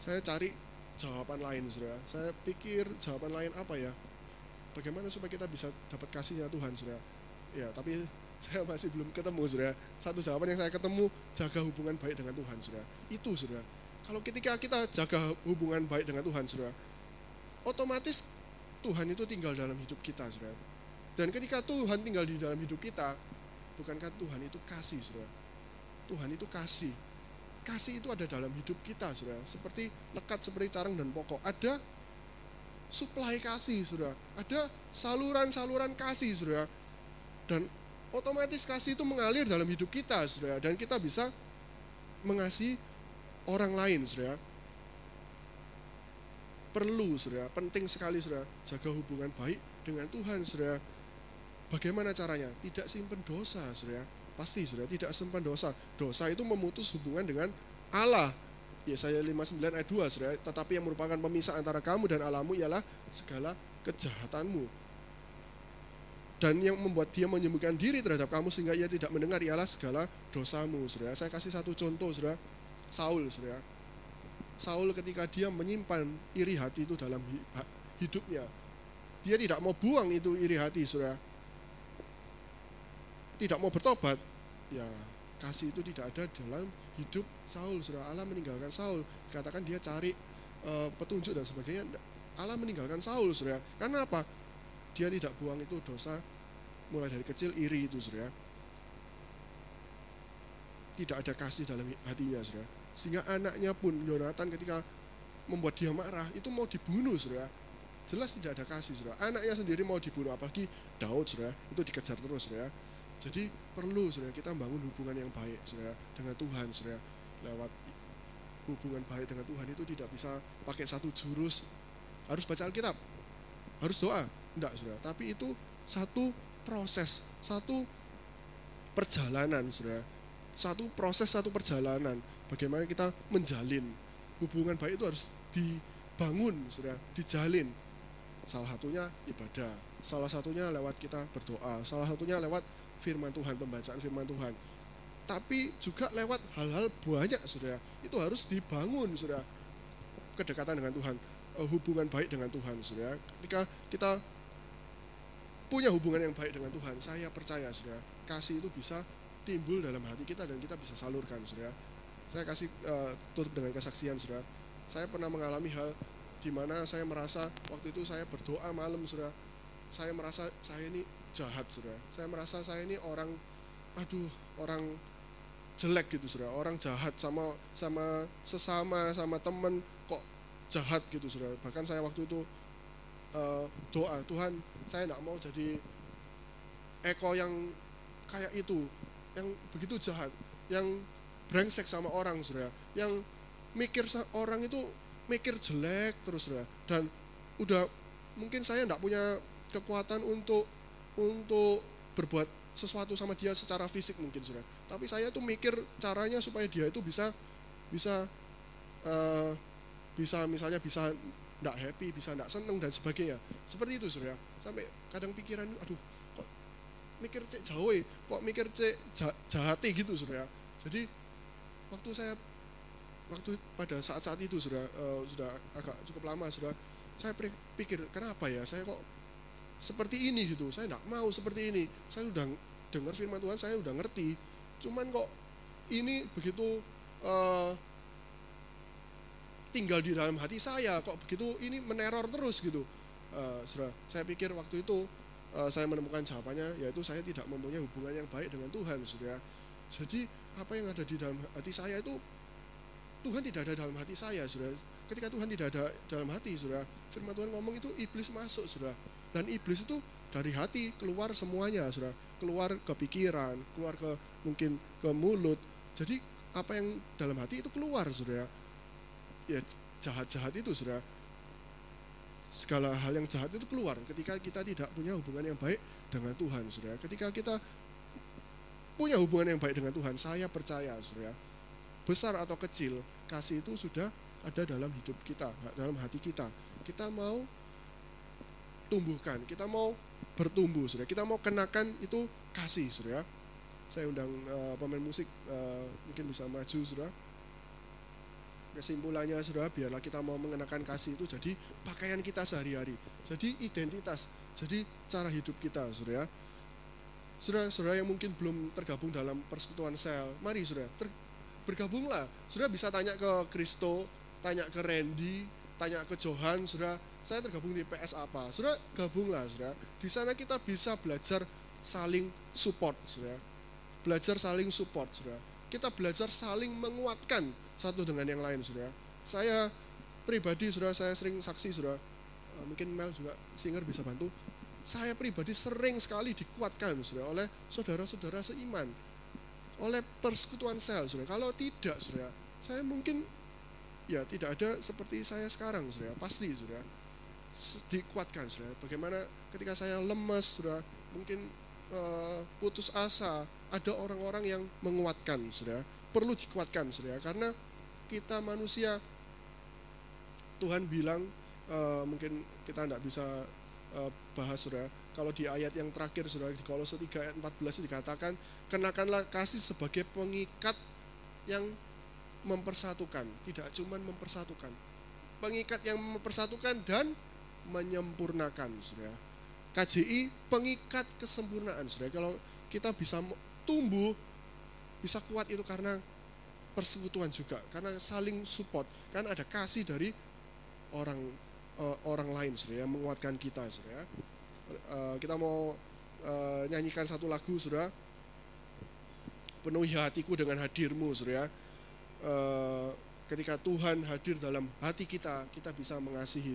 Saya cari jawaban lain saudara. Saya pikir jawaban lain apa ya? Bagaimana supaya kita bisa dapat kasihnya Tuhan saudara? Ya tapi saya masih belum ketemu saudara. Satu jawaban yang saya ketemu jaga hubungan baik dengan Tuhan saudara. Itu saudara. Kalau ketika kita jaga hubungan baik dengan Tuhan saudara otomatis Tuhan itu tinggal dalam hidup kita saudara. Dan ketika Tuhan tinggal di dalam hidup kita bukankah Tuhan itu kasih saudara? Tuhan itu kasih kasih itu ada dalam hidup kita saudara seperti lekat seperti carang dan pokok ada supply kasih saudara ada saluran-saluran kasih saudara dan otomatis kasih itu mengalir dalam hidup kita, saudara, dan kita bisa mengasihi orang lain, saudara. Perlu, saudara, penting sekali, saudara, jaga hubungan baik dengan Tuhan, saudara. Bagaimana caranya? Tidak simpan dosa, saudara. Pasti, saudara, tidak simpan dosa. Dosa itu memutus hubungan dengan Allah. Yesaya 59 ayat 2, saudara. Tetapi yang merupakan pemisah antara kamu dan Allahmu ialah segala kejahatanmu dan yang membuat dia menyembuhkan diri terhadap kamu sehingga ia tidak mendengar ialah segala dosamu, saudara. Saya kasih satu contoh, saudara. Saul, saudara. Saul ketika dia menyimpan iri hati itu dalam hidupnya, dia tidak mau buang itu iri hati, saudara. Tidak mau bertobat, ya kasih itu tidak ada dalam hidup Saul, saudara. Allah meninggalkan Saul. Dikatakan dia cari uh, petunjuk dan sebagainya. Allah meninggalkan Saul, saudara. Karena apa? Dia tidak buang itu dosa mulai dari kecil iri itu saudara tidak ada kasih dalam hatinya saudara sehingga anaknya pun Yonatan ketika membuat dia marah itu mau dibunuh saudara jelas tidak ada kasih saudara anaknya sendiri mau dibunuh apalagi Daud saudara itu dikejar terus saudara jadi perlu saudara kita membangun hubungan yang baik saudara dengan Tuhan saudara lewat hubungan baik dengan Tuhan itu tidak bisa pakai satu jurus. Harus baca Alkitab. Harus doa. Enggak saudara tapi itu satu proses, satu perjalanan, saudara. Satu proses, satu perjalanan. Bagaimana kita menjalin hubungan baik itu harus dibangun, saudara, dijalin. Salah satunya ibadah, salah satunya lewat kita berdoa, salah satunya lewat firman Tuhan, pembacaan firman Tuhan. Tapi juga lewat hal-hal banyak, saudara. Itu harus dibangun, saudara. Kedekatan dengan Tuhan, eh, hubungan baik dengan Tuhan, saudara. Ketika kita punya hubungan yang baik dengan Tuhan, saya percaya saudara, kasih itu bisa timbul dalam hati kita dan kita bisa salurkan saudara. Saya kasih uh, tutup dengan kesaksian saudara. Saya pernah mengalami hal di mana saya merasa waktu itu saya berdoa malam saudara. Saya merasa saya ini jahat saudara. Saya merasa saya ini orang aduh, orang jelek gitu saudara. Orang jahat sama sama sesama sama temen kok jahat gitu saudara. Bahkan saya waktu itu uh, doa Tuhan saya tidak mau jadi Eko yang kayak itu yang begitu jahat yang brengsek sama orang saudara yang mikir orang itu mikir jelek terus saudara dan udah mungkin saya tidak punya kekuatan untuk untuk berbuat sesuatu sama dia secara fisik mungkin saudara tapi saya tuh mikir caranya supaya dia itu bisa bisa uh, bisa misalnya bisa tidak happy, bisa tidak seneng dan sebagainya. Seperti itu saudara. Sampai kadang pikiran, aduh kok mikir cek jauh kok mikir cek jahati gitu saudara. Jadi waktu saya waktu pada saat-saat itu sudah uh, sudah agak cukup lama sudah saya pikir kenapa ya saya kok seperti ini gitu. Saya tidak mau seperti ini. Saya udah dengar firman Tuhan saya udah ngerti. Cuman kok ini begitu uh, tinggal di dalam hati saya kok begitu ini meneror terus gitu. Uh, saya pikir waktu itu uh, saya menemukan jawabannya yaitu saya tidak mempunyai hubungan yang baik dengan Tuhan sudah jadi apa yang ada di dalam hati saya itu Tuhan tidak ada dalam hati saya sudah ketika Tuhan tidak ada dalam hati sudah firman Tuhan ngomong itu iblis masuk sudah dan iblis itu dari hati keluar semuanya sudah. Keluar ke pikiran keluar ke mungkin ke mulut. Jadi apa yang dalam hati itu keluar sudah. Ya jahat-jahat itu sudah. Segala hal yang jahat itu keluar ketika kita tidak punya hubungan yang baik dengan Tuhan sudah. Ketika kita punya hubungan yang baik dengan Tuhan saya percaya sudah. Besar atau kecil kasih itu sudah ada dalam hidup kita dalam hati kita. Kita mau tumbuhkan. Kita mau bertumbuh sudah kita mau kenakan itu kasih sudah saya undang uh, pemain musik uh, mungkin bisa maju sudah kesimpulannya sudah biarlah kita mau mengenakan kasih itu jadi pakaian kita sehari-hari jadi identitas jadi cara hidup kita sudah sudah sudah yang mungkin belum tergabung dalam persekutuan sel mari sudah ter, bergabunglah. Sudah bisa tanya ke Kristo tanya ke Randy tanya ke Johan sudah saya tergabung di PS apa sudah gabunglah sudah di sana kita bisa belajar saling support sudah belajar saling support sudah kita belajar saling menguatkan satu dengan yang lain sudah saya pribadi sudah saya sering saksi sudah eh, mungkin Mel juga singer bisa bantu. Saya pribadi sering sekali dikuatkan sudah oleh saudara-saudara seiman. Oleh persekutuan sel sudah kalau tidak sudah saya mungkin ya tidak ada seperti saya sekarang sudah pasti sudah dikuatkan sudah bagaimana ketika saya lemas sudah mungkin uh, putus asa ada orang-orang yang menguatkan, sudah perlu dikuatkan, sudah karena kita manusia Tuhan bilang uh, mungkin kita tidak bisa uh, bahas, sudah kalau di ayat yang terakhir, sudah di Kolose 3 ayat 14 dikatakan kenakanlah kasih sebagai pengikat yang mempersatukan, tidak cuma mempersatukan, pengikat yang mempersatukan dan menyempurnakan, sudah KJI pengikat kesempurnaan, sudah kalau kita bisa tumbuh bisa kuat itu karena persekutuan juga karena saling support. Kan ada kasih dari orang uh, orang lain sudah yang menguatkan kita sudah uh, kita mau uh, nyanyikan satu lagu sudah penuhi hatiku dengan hadirmu sudah uh, ketika Tuhan hadir dalam hati kita kita bisa mengasihi